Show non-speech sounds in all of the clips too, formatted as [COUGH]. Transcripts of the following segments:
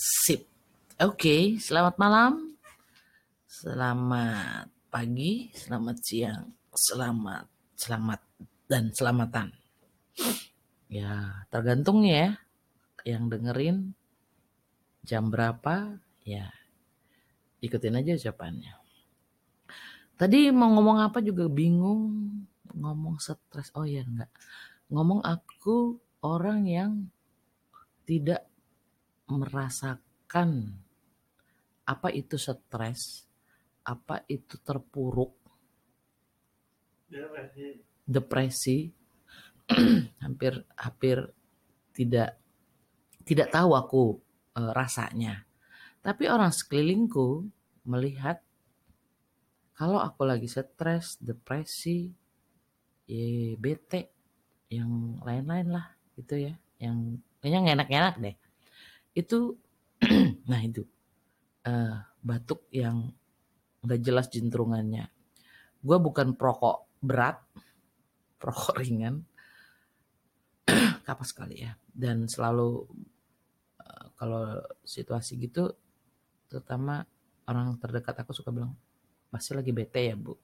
Sip. Oke, selamat malam. Selamat pagi, selamat siang, selamat selamat dan selamatan. Ya, tergantung ya yang dengerin jam berapa, ya ikutin aja ucapannya. Tadi mau ngomong apa juga bingung, ngomong stres. Oh ya enggak. Ngomong aku orang yang tidak merasakan apa itu stres, apa itu terpuruk, depresi, [CLEARS THROAT] hampir hampir tidak tidak tahu aku e, rasanya. Tapi orang sekelilingku melihat kalau aku lagi stres, depresi, ya bete, yang lain-lain lah gitu ya, yang kayaknya enak-enak deh itu [CLEARS THROAT] nah itu uh, batuk yang nggak jelas jentrungannya. Gue bukan perokok berat [LAUGHS] perokok ringan [CLEARS THROAT] kapas sekali ya. Dan selalu uh, kalau situasi gitu terutama orang terdekat aku suka bilang pasti lagi bete ya bu?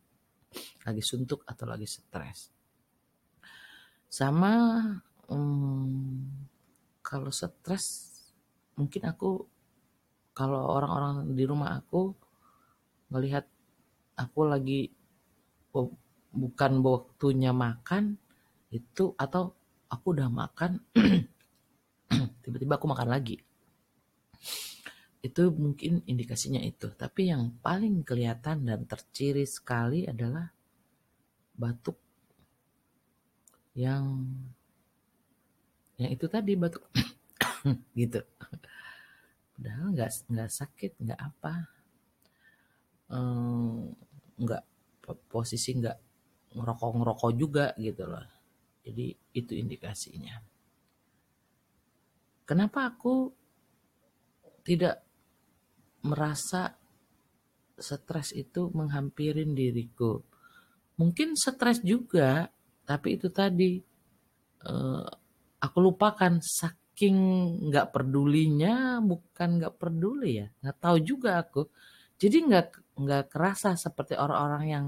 Lagi suntuk atau lagi stres? Sama um, kalau stres mungkin aku kalau orang-orang di rumah aku ngelihat aku lagi oh, bukan waktunya makan itu atau aku udah makan [CLEARS THROAT] tiba-tiba aku makan lagi. Itu mungkin indikasinya itu. Tapi yang paling kelihatan dan terciri sekali adalah batuk yang yang itu tadi batuk [CLEARS THROAT] [LAUGHS] gitu. Padahal nggak nggak sakit nggak apa. Nggak posisi nggak ngerokok ngerokok juga gitu loh. Jadi itu indikasinya. Kenapa aku tidak merasa stres itu menghampirin diriku? Mungkin stres juga tapi itu tadi uh, aku lupakan sak saking nggak pedulinya bukan nggak peduli ya. Nggak tahu juga aku. Jadi nggak nggak kerasa seperti orang-orang yang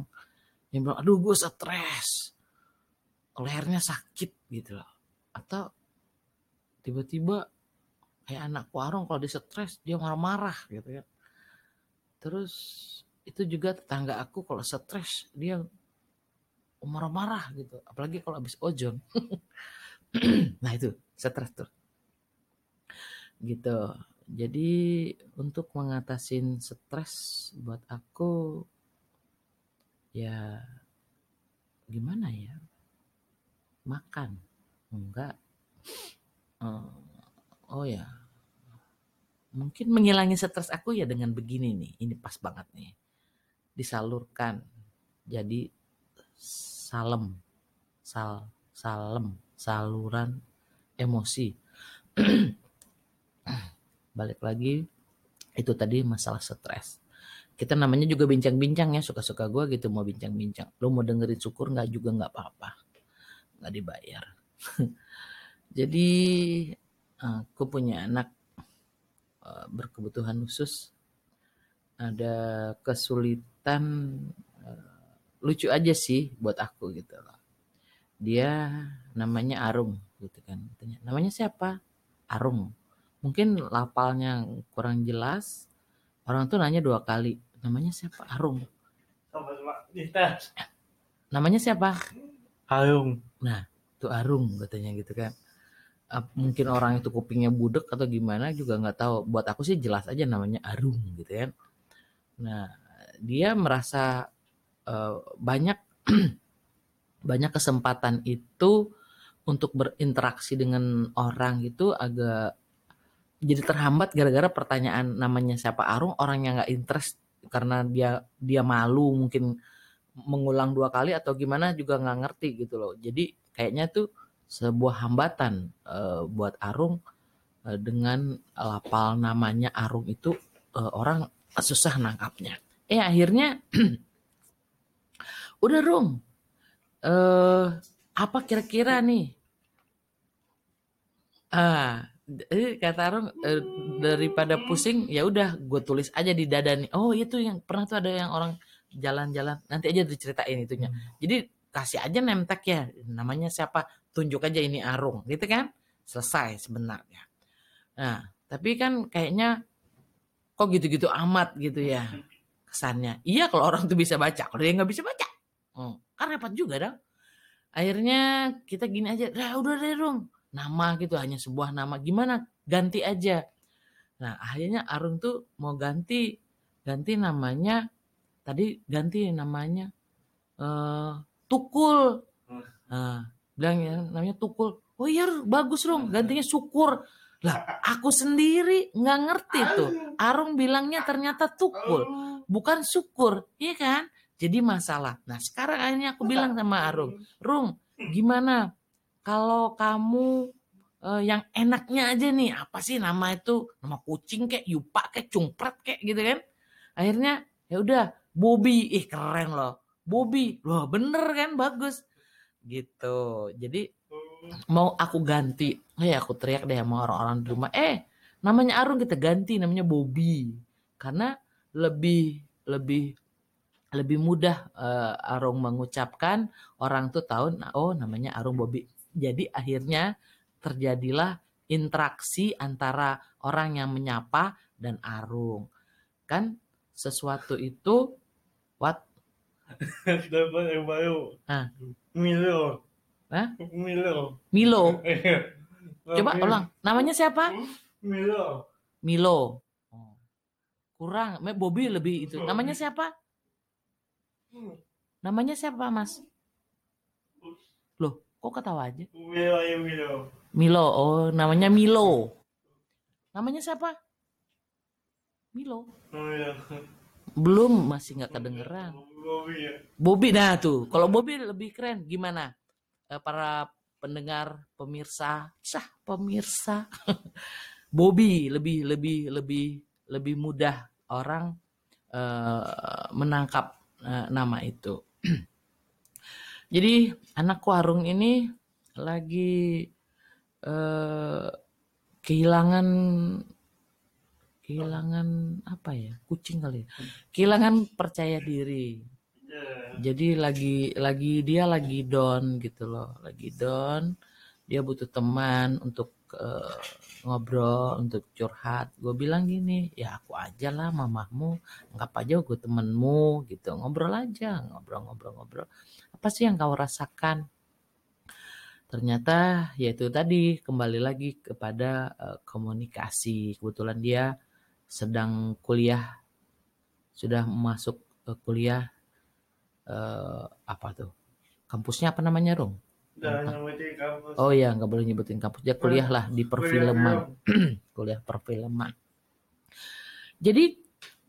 yang bilang aduh gue stres. Lehernya sakit gitu loh. Atau tiba-tiba kayak anak warung kalau dia stres dia marah-marah gitu ya terus itu juga tetangga aku kalau stres dia marah-marah gitu. Apalagi kalau habis ojon [CLEARS THROAT] nah itu stres tuh gitu. Jadi untuk mengatasin stres buat aku ya gimana ya? Makan. Enggak. Uh, oh ya. Mungkin menghilangin stres aku ya dengan begini nih. Ini pas banget nih. Disalurkan. Jadi salem. Sal salem, saluran emosi. [CLEARS THROAT] balik lagi itu tadi masalah stres. Kita namanya juga bincang-bincang ya suka-suka gue gitu mau bincang-bincang. Lo mau dengerin syukur nggak juga nggak apa-apa. Nggak dibayar. [LAUGHS] Jadi aku punya anak eh, berkebutuhan khusus. Ada kesulitan eh, lucu aja sih buat aku gitu loh. Dia namanya Arum gitu kan. Namanya siapa? Arum mungkin lapalnya kurang jelas orang tuh nanya dua kali namanya siapa? Arung namanya siapa? Arung nah itu Arung katanya gitu kan. Mungkin orang itu kupingnya budek atau gimana juga nggak tahu. Buat aku sih jelas aja namanya Arung gitu kan. Nah dia merasa uh, banyak [CLEARS THROAT] banyak kesempatan itu untuk berinteraksi dengan orang itu agak jadi terhambat gara-gara pertanyaan namanya siapa Arung orang yang nggak interest karena dia dia malu mungkin mengulang dua kali atau gimana juga nggak ngerti gitu loh. Jadi kayaknya tuh sebuah hambatan uh, buat Arung uh, dengan lapal namanya Arung itu uh, orang susah nangkapnya. Eh akhirnya [CLEARS THROAT] udah Rung uh, apa kira-kira nih? Ah eh, kata Arung eh, daripada pusing ya udah gue tulis aja di dada nih. Oh itu yang pernah tuh ada yang orang jalan-jalan nanti aja diceritain itunya. Jadi kasih aja nemtek ya namanya siapa tunjuk aja ini Arung gitu kan? Selesai sebenarnya. Nah tapi kan kayaknya kok gitu-gitu amat gitu ya kesannya. Iya kalau orang tuh bisa baca kalau dia nggak bisa baca hmm, kan repot juga dong. Akhirnya kita gini aja dah udah deh dong nama gitu hanya sebuah nama. Gimana? Ganti aja. Nah akhirnya Arung tuh mau ganti ganti namanya tadi ganti namanya eh Tukul. Nah, bilang ya, namanya Tukul. Oh iya bagus dong gantinya Syukur lah aku sendiri nggak ngerti tuh. Arung bilangnya ternyata Tukul bukan Syukur iya kan? Jadi masalah. Nah sekarang akhirnya aku bilang sama Arung Rung gimana kalau kamu eh, yang enaknya aja nih apa sih nama itu? Nama kucing kayak yupa kayak cungprat kayak gitu kan? Akhirnya ya udah Bobby. Ih keren loh. Bobby. Loh bener kan? Bagus. Gitu. Jadi mau aku ganti. Eh aku teriak deh sama orang-orang di rumah. Eh namanya Arung kita ganti namanya Bobby. Karena lebih lebih lebih mudah eh, Arung mengucapkan orang tuh tahu oh namanya Arung Bobby jadi akhirnya terjadilah interaksi antara orang yang menyapa dan Arung. Kan sesuatu itu what? Dapat yang baru. Ah. Milo. Hah? Milo. Milo. Iya. Coba ulang. Namanya siapa? Milo. Milo. Oh. Kurang. Bobby lebih itu. Namanya siapa? Namanya siapa, Mas? Loh, kok ketawa aja? Milo ya Milo. Milo. Oh, namanya Milo. Namanya siapa? Milo. Milo. Belum, masih nggak kedengeran. Bobby ya. Bobby nah tuh. Kalau Bobby lebih keren gimana? Eh, para pendengar, pemirsa, sah pemirsa. [LAUGHS] Bobby lebih lebih lebih lebih mudah orang eh, menangkap eh, nama itu. [CLEARS THROAT] Jadi anak warung ini lagi eh, kehilangan kehilangan apa ya? Kucing kali ya? Kehilangan percaya diri. Jadi lagi lagi dia lagi down gitu loh. Lagi down dia butuh teman untuk eh, ngobrol untuk curhat. Gue bilang gini ya aku aja lah mamahmu. Anggap aja gue temenmu gitu. Ngobrol aja ngobrol-ngobrol-ngobrol apa sih yang kau rasakan? Ternyata yaitu tadi kembali lagi kepada eh, komunikasi. Kebetulan dia sedang kuliah sudah masuk ke kuliah eh, apa tuh? Kampusnya apa namanya Rung? Kampus. Oh ya nggak boleh nyebutin kampus. Dia kuliah lah di perfilman. [CLEARS THROAT] Kuliah perfilman. Jadi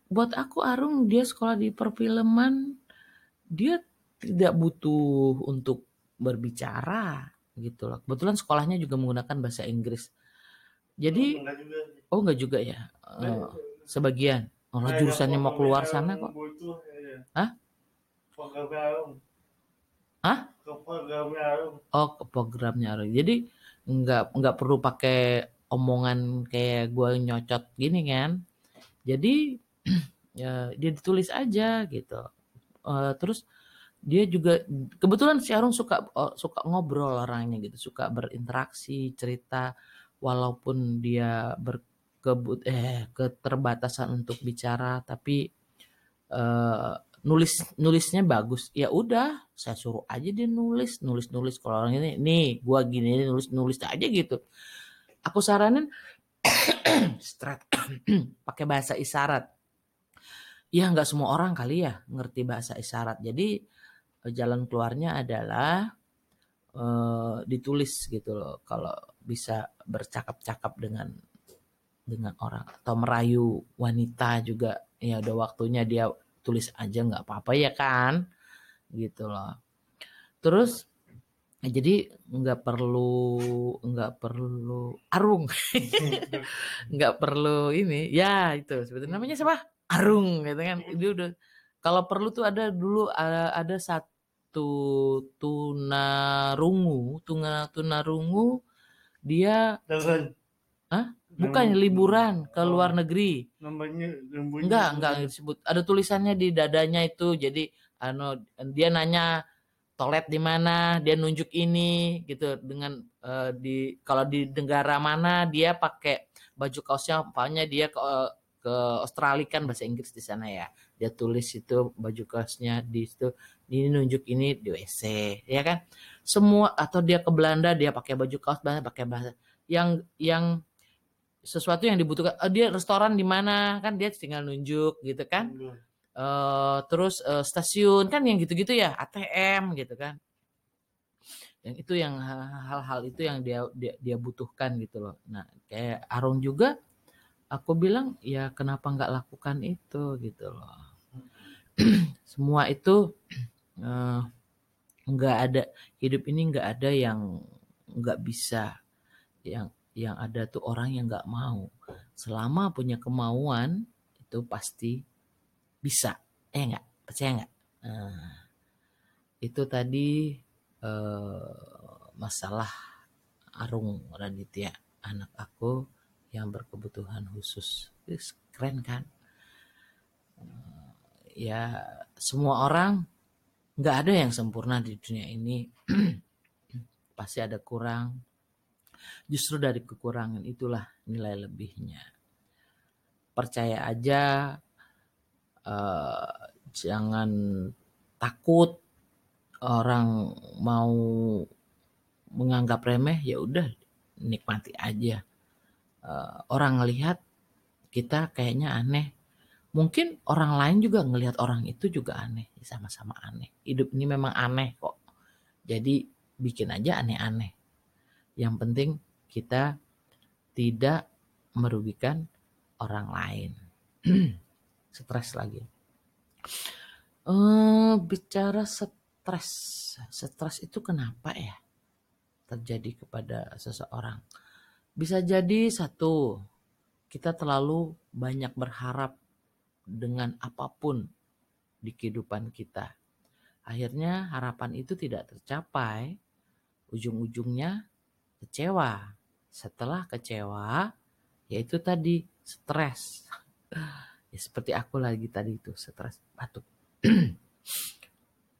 buat aku Arung dia sekolah di perfilman dia tidak butuh untuk berbicara gitu loh. Kebetulan sekolahnya juga menggunakan bahasa Inggris. Jadi Enggak juga sih. oh nggak juga ya? Eh, sebagian. Oh Nah, jurusannya mau keluar sana kok. Butuh, ya. Hah? Hah? Ke program Arung. Oh, ke programnya Arung. Jadi nggak nggak perlu pakai omongan kayak gue nyocot gini kan. Jadi [CLEARS THROAT] ya dia ditulis aja gitu. Eh, terus dia juga kebetulan si Arung suka oh, suka ngobrol orangnya gitu, suka berinteraksi, cerita walaupun dia berkebut eh keterbatasan untuk bicara tapi eh, nulis nulisnya bagus. Ya udah saya suruh aja dia nulis nulis nulis. Kalau orang ini nih gua gini nulis nulis aja gitu. Aku saranin [CLEARS THROAT] strat [CLEARS THROAT] pakai bahasa isyarat. Ya nggak semua orang kali ya ngerti bahasa isyarat. Jadi eh, jalan keluarnya adalah eh, ditulis gitu loh. Kalau bisa bercakap-cakap dengan dengan orang atau merayu wanita juga ya udah waktunya dia tulis aja nggak apa-apa ya kan gitu loh. Terus jadi nggak perlu nggak perlu arung. [LAUGHS] Nggak perlu ini ya itu sebetulnya namanya siapa? Arung gitu kan. Dia udah kalau perlu tuh ada dulu ada, ada satu tunarungu tuna tunarungu dia Hah? Bukan liburan ke luar negeri. Namanya. Enggak, enggak disebut. Ada tulisannya di dadanya itu. Jadi anu dia nanya toilet di mana, dia nunjuk ini gitu dengan uh, di kalau di negara mana dia pakai baju kaosnya umpamanya dia ke ke Australia kan bahasa Inggris di sana ya. Dia tulis itu baju kaosnya di situ ini nunjuk ini di WC ya kan. Semua atau dia ke Belanda dia pakai baju kaos Belanda pakai bahasa yang yang sesuatu yang dibutuhkan. Oh, dia restoran di mana? Kan dia tinggal nunjuk gitu kan. Uh, terus uh, stasiun kan yang gitu-gitu ya ATM gitu kan. Yang itu yang hal-hal itu yang dia, dia dia butuhkan gitu loh. Nah kayak Arung juga aku bilang ya kenapa nggak lakukan itu? gitu loh. [CLEARS THROAT] Semua itu uh, [CLEARS THROAT] nggak ada hidup ini nggak ada yang nggak bisa yang yang ada tuh orang yang nggak mau. Selama punya kemauan itu pasti bisa. Eh nggak? Percaya nggak? Nah, itu tadi eh, masalah Arung Raditya anak aku yang berkebutuhan khusus. Keren kan? Eh, ya semua orang nggak ada yang sempurna di dunia ini. [CLEARS THROAT] Pasti ada kurang, Justru dari kekurangan itulah nilai lebihnya. Percaya aja, uh, jangan takut orang mau menganggap remeh ya udah nikmati aja. Uh, orang ngelihat kita kayaknya aneh. Mungkin orang lain juga ngelihat orang itu juga aneh, sama-sama aneh. Hidup ini memang aneh kok. Jadi bikin aja aneh-aneh. Yang penting kita tidak merugikan orang lain. [CLEARS THROAT] stres lagi. Uh, bicara stres, stres itu kenapa ya terjadi kepada seseorang? Bisa jadi satu, kita terlalu banyak berharap dengan apa pun di kehidupan kita. Akhirnya harapan itu tidak tercapai, ujung-ujungnya kecewa. Setelah kecewa, yaitu tadi stres. [LAUGHS] ya seperti aku lagi tadi itu stres batuk.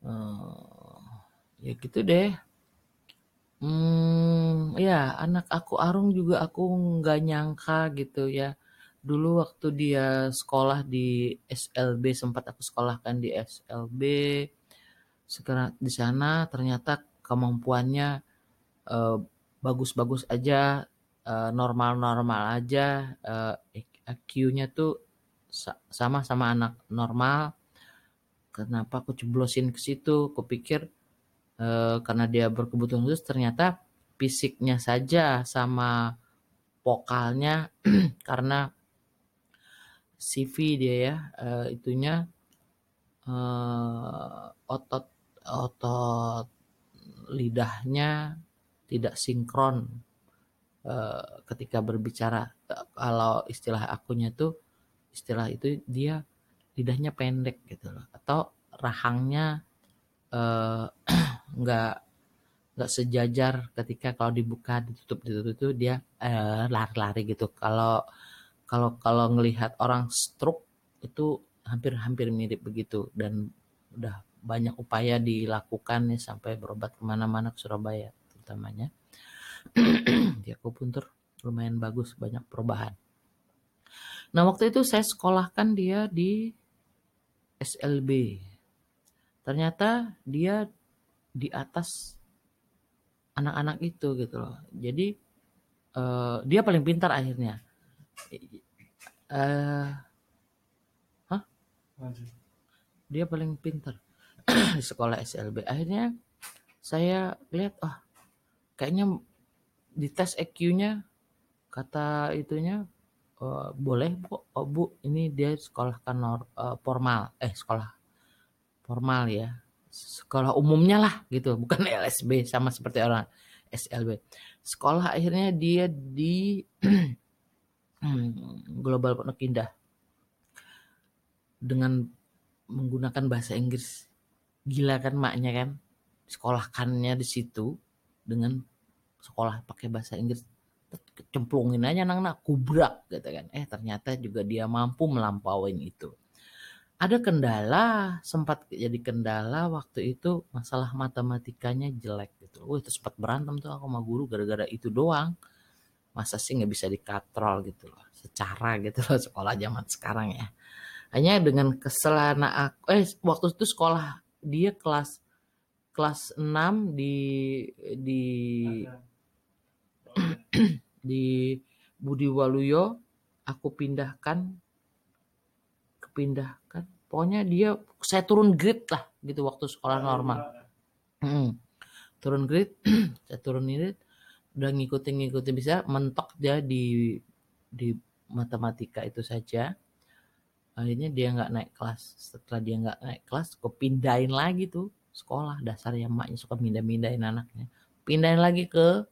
uh, [CLEARS THROAT] ya gitu deh. Hmm, ya anak aku Arung juga aku nggak nyangka gitu ya. Dulu waktu dia sekolah di SLB sempat aku sekolahkan di SLB. Sekarang di sana ternyata kemampuannya uh, bagus-bagus aja, eh, normal-normal aja, uh, eh, IQ-nya tuh sama sama anak normal. Kenapa aku ceblosin ke situ? Kupikir uh, karena dia berkebutuhan khusus ternyata fisiknya saja sama vokalnya [CLEARS THROAT] karena CV dia ya uh, itunya uh, otot otot lidahnya tidak sinkron uh, ketika berbicara kalau istilah akunya tuh istilah itu dia lidahnya pendek gitu loh atau rahangnya uh, [CLEARS THROAT] nggak nggak sejajar ketika kalau dibuka ditutup ditutup itu dia lari lari-lari gitu. Kalau kalau kalau ngelihat orang stroke itu hampir-hampir mirip begitu dan udah banyak upaya dilakukan nih sampai berobat ke mana-mana ke Surabaya utamanya. [CLEARS THROAT] Di akupuntur lumayan bagus banyak perubahan. Nah waktu itu saya sekolahkan dia di SLB ternyata dia di atas anak-anak itu gitu loh. Jadi uh, dia paling pintar akhirnya. Uh, hah? Dia paling pintar [CLEARS THROAT] di sekolah SLB akhirnya saya lihat oh kayaknya di tes EQ-nya kata itunya uh, boleh bu, oh, bu ini dia sekolah kan uh, formal. Eh sekolah formal ya. Sekolah umumnya lah gitu. Bukan [LAUGHS] LSB sama seperti orang SLB sekolah akhirnya dia di [CLEARS THROAT] Global Pondok Indah. Dengan menggunakan bahasa Inggris. Gila kan maknya kan? Sekolahkannya di situ dengan sekolah pakai bahasa Inggris cemplungin aja anak-anak kubrak gitu kan. Eh ternyata juga dia mampu melampaui itu. Ada kendala sempat jadi kendala waktu itu masalah matematikanya jelek gitu. Wah itu sempat berantem tuh aku sama guru gara-gara itu doang. Masa sih nggak bisa dikatrol gitu loh secara gitu loh sekolah zaman sekarang ya. Hanya dengan kesel aku eh waktu itu sekolah dia kelas kelas 6 di di [CLEARS THROAT] di Budi Waluyo aku pindahkan kepindahkan. Pokoknya dia saya turun grade lah gitu waktu sekolah normal. Turun grade [CLEARS THROAT] saya turun grade udah ngikutin ngikutin bisa mentok dia di di matematika itu saja. Akhirnya dia nggak naik kelas. Setelah dia nggak naik kelas aku pindahin lagi tuh sekolah dasarnya emaknya suka pindah-pindahin anaknya. Pindahin lagi ke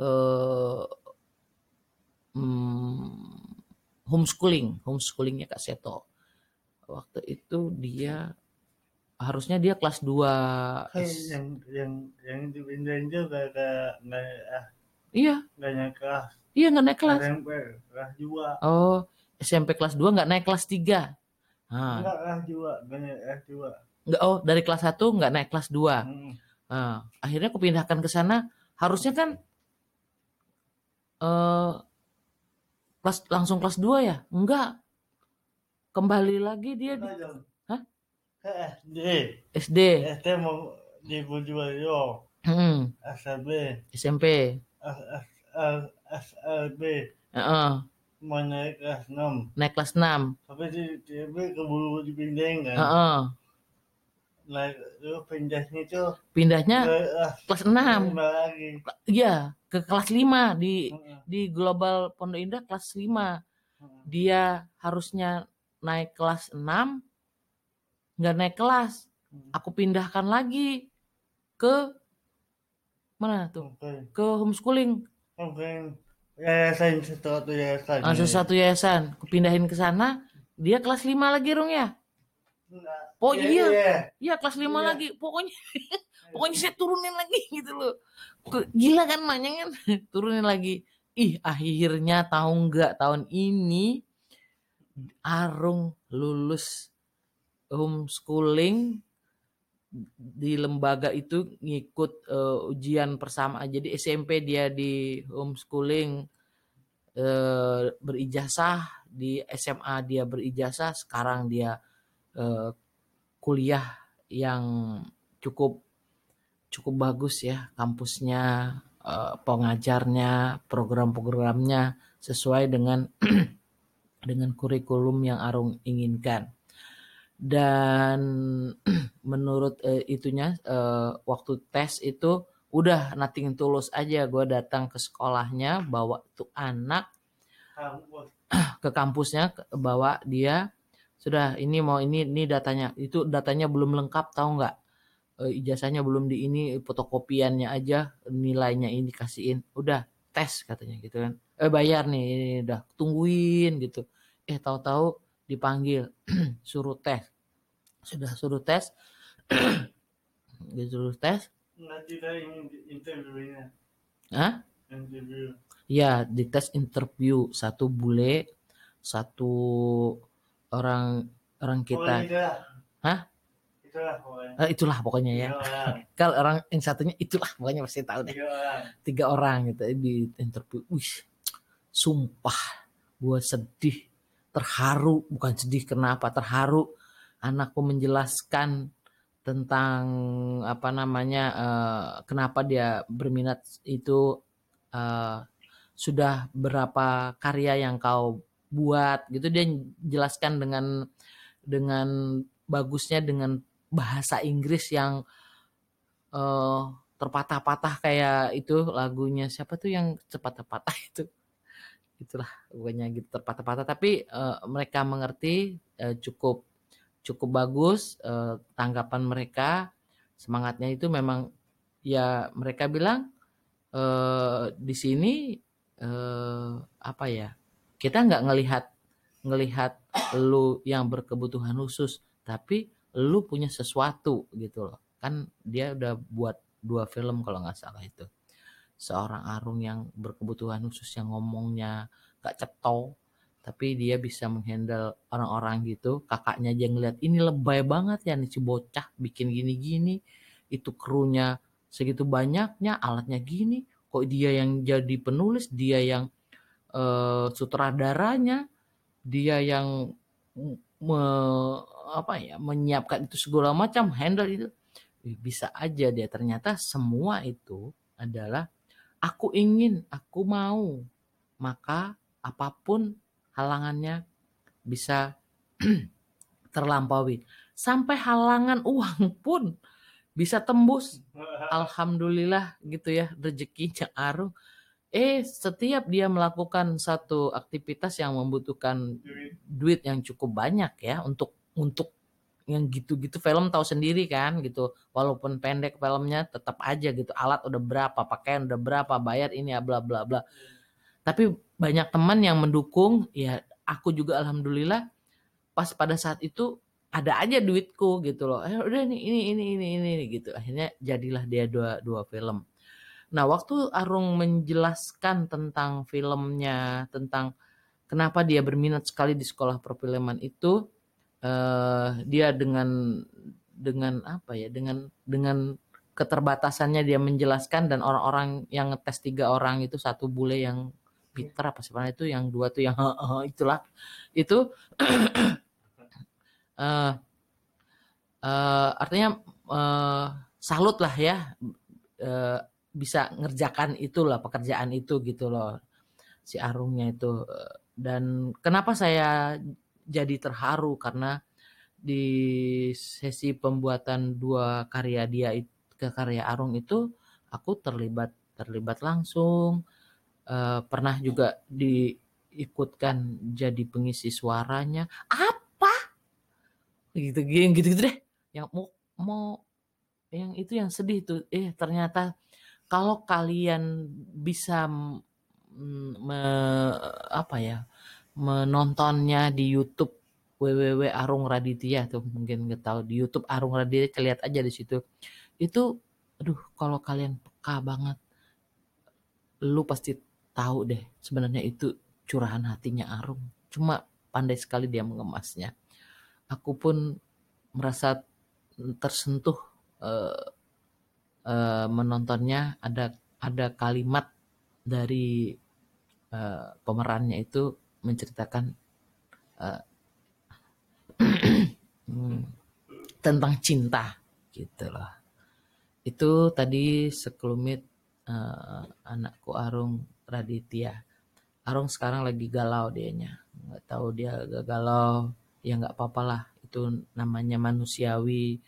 eh hmm, homeschooling homeschoolingnya Kak Seto. Waktu itu dia harusnya dia kelas 2 Kayak yang yang yang dipindahin juga ke nggak ah iya. nggak naik kelas. Iya nggak naik kelas. SMP kelas dua. Oh SMP kelas 2 nggak naik kelas 3 nah, enggak kelas dua nggak naik kelas dua nggak oh dari kelas 1 nggak naik kelas 2 Hmm. Nah, akhirnya aku pindahkan ke sana. Harusnya kan eh kelas langsung kelas 2 ya? Enggak kembali lagi dia di. Hah? SD SD SD mau di Budiwayo Hmm, SMP SL SLB Heeh, mau naik kelas 6 naik kelas 6 tapi di TB keburu dipindahin kan? Heeh, itu pindahnya itu pindahnya ke kelas kelas 6 lima lagi. Iya ke kelas 5 di Heeh, di Global Pondok Indah kelas 5 heeh. dia harusnya naik kelas 6 nggak naik kelas. Hmm. aku pindahkan lagi ke mana tuh? Oke. ke homeschooling. Mungkin yayasan sesuatu yayasan. langsung satu yayasan. Aku pindahin ke sana. Dia kelas 5 lagi rung ya Enggak. Oh, iya. iya. iya kelas 5 Iya. lagi pokoknya [LAUGHS] pokoknya saya turunin lagi gitu loh gila kan maknya kan [LAUGHS] turunin lagi ih akhirnya tahu nggak tahun ini Arung lulus homeschooling di lembaga itu ngikut eh, ujian bersama jadi SMP dia di homeschooling eh, berijazah di SMA dia berijazah sekarang dia eh, kuliah yang cukup cukup bagus ya kampusnya eh, pengajarnya program-programnya sesuai dengan [CLEARS THROAT] dengan kurikulum yang Arung inginkan. Dan [CLEARS THROAT] menurut eh, itunya eh, waktu tes itu udah nothing tulus aja. Gue datang ke sekolahnya bawa tuh anak [CLEARS THROAT] ke kampusnya bawa dia sudah ini mau ini ini datanya. Itu datanya belum lengkap tahu nggak? Eh, ijazahnya belum di ini fotokopiannya aja nilainya ini kasihin udah tes katanya gitu kan. Eh bayar nih ini udah tungguin gitu. Eh tahu-tahu dipanggil [CLEARS THROAT] suruh tes. Sudah suruh tes. [CLEARS THROAT] Disuruh tes. Ini interviewnya. Hah? Interview. ya dites interview. Satu bule satu orang orang kita itulah. Hah? Itulah pokoknya. Eh, itulah pokoknya ya [LAUGHS] kalau orang yang satunya itulah pokoknya pasti tahu deh Tiga orang. tiga orang gitu di interview wih sumpah gue sedih terharu bukan sedih kenapa terharu anakku menjelaskan tentang apa namanya eh, kenapa dia berminat itu eh, sudah berapa karya yang kau buat gitu dia jelaskan dengan dengan bagusnya dengan bahasa Inggris yang eh, terpatah-patah kayak itu lagunya. Siapa tuh yang terpatah-patah [LAUGHS] itu? Itulah pokoknya gitu terpatah-patah. Tapi eh, mereka mengerti eh, cukup cukup bagus eh, tanggapan mereka. Semangatnya itu memang ya mereka bilang eh, di sini eh, apa ya kita nggak ngelihat ngelihat lu yang berkebutuhan khusus tapi lu punya sesuatu gitu loh. Kan dia udah buat dua film kalau nggak salah itu. Seorang Arung yang berkebutuhan khusus yang ngomongnya gak ceto tapi dia bisa menghandle orang-orang gitu. Kakaknya aja ngeliat ini lebay banget ya nih si bocah bikin gini-gini. Itu krunya segitu banyaknya alatnya gini. Kok dia yang jadi penulis dia yang uh, sutradaranya dia yang me, apa ya menyiapkan itu segala macam handle itu bisa aja dia ternyata semua itu adalah aku ingin aku mau maka apa pun halangannya bisa [CLEARS THROAT] terlampaui. Sampai halangan uang pun bisa tembus. [LAUGHS] Alhamdulillah gitu ya rezekinya Aru. Eh setiap dia melakukan satu aktivitas yang membutuhkan duit yang cukup banyak ya untuk untuk yang gitu-gitu film tahu sendiri kan gitu. Walaupun pendek filmnya tetap aja gitu. Alat udah berapa pakaian udah berapa bayar ini ya bla bla bla. Tapi banyak teman yang mendukung ya aku juga alhamdulillah pas pada saat itu ada aja duitku gitu loh. Eh udah nih ini ini ini ini, gitu. Akhirnya jadilah dia dua dua film nah waktu Arung menjelaskan tentang filmnya tentang kenapa dia berminat sekali di sekolah perfilman itu uh, dia dengan dengan apa ya dengan dengan keterbatasannya dia menjelaskan dan orang-orang yang ngetes tiga orang itu satu bule yang Peter apa sebenarnya itu yang dua tuh yang [LAUGHS] itulah itu uh, [CLEARS THROAT] uh, artinya uh, salut lah ya uh, bisa ngerjakan itulah pekerjaan itu gitu loh si Arungnya itu. Dan kenapa saya jadi terharu? Karena di sesi pembuatan dua karya dia ke karya Arung itu aku terlibat terlibat langsung. Uh, pernah juga diikutkan jadi pengisi suaranya. Apa? Gitu gitu gitu, deh. Yang mau mau yang itu yang sedih tuh. Eh ternyata kalau kalian bisa me, apa ya menontonnya di YouTube www Arung Raditya tuh mungkin nggak tahu di YouTube Arung Raditya lihat aja di situ itu aduh kalau kalian peka banget lu pasti tahu deh sebenarnya itu curahan hatinya Arum. Cuma pandai sekali dia mengemasnya. Aku pun merasa tersentuh uh, uh, menontonnya. Ada ada kalimat dari uh, pemerannya itu menceritakan uh, [CLEARS THROAT] tentang cinta gitu loh. Itu tadi sekelumit uh, anakku Arung Raditya. Arung sekarang lagi galau dianya. Nggak tahu dia galau. Ya nggak apa-apa lah. Itu namanya manusiawi.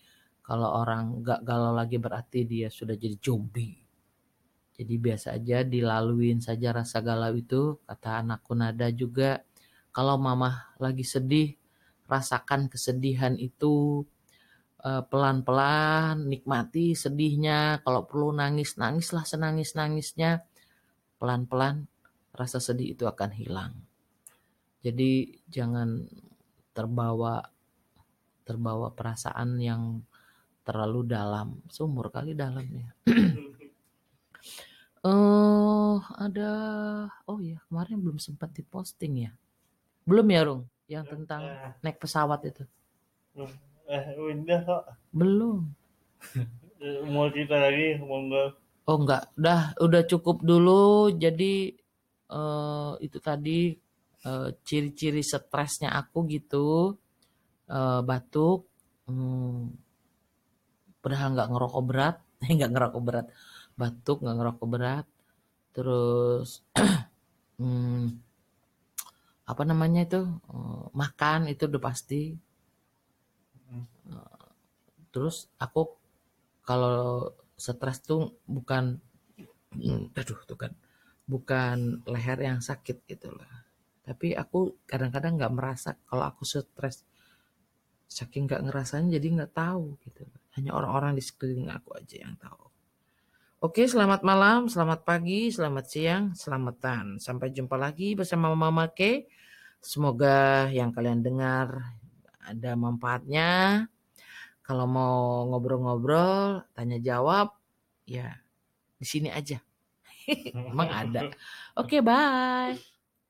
Kalau orang nggak galau lagi berarti dia sudah jadi zombie. Jadi biasa aja dilaluin saja rasa galau itu. Kata anakku Nada juga. Kalau mama lagi sedih, rasakan kesedihan itu eh, pelan-pelan, nikmati sedihnya. Kalau perlu nangis, nangislah senangis-nangisnya pelan-pelan rasa sedih itu akan hilang. Jadi jangan terbawa terbawa perasaan yang terlalu dalam, sumur kali dalamnya. Oh, [CLEARS THROAT] uh, ada oh ya, kemarin belum sempat diposting ya. Belum ya, Rung? Yang tentang uh, naik pesawat itu. Eh, udah kok. Belum. [LAUGHS] Mau cerita lagi, monggo. Oh enggak, udah udah cukup dulu. Jadi uh, itu tadi uh, ciri-ciri stresnya aku gitu, uh, batuk, hmm, padahal nggak ngerokok berat, [LAUGHS] nggak ngerokok berat, batuk nggak ngerokok berat, terus [CLEARS THROAT] hmm, apa namanya itu? Uh, makan itu udah pasti. Uh, terus aku kalau stres tuh bukan hmm, aduh tuh kan bukan leher yang sakit gitu loh tapi aku kadang-kadang nggak merasa kalau aku stres. Saking nggak ngerasain jadi nggak tahu gitu hanya orang-orang di sekeliling aku aja yang tahu Oke, selamat malam, selamat pagi, selamat siang, selamatan. Sampai jumpa lagi bersama Mama K. Semoga yang kalian dengar ada manfaatnya. Kalau mau ngobrol-ngobrol, tanya jawab, ya di sini aja. [LAUGHS] Emang ada? Oke, bye.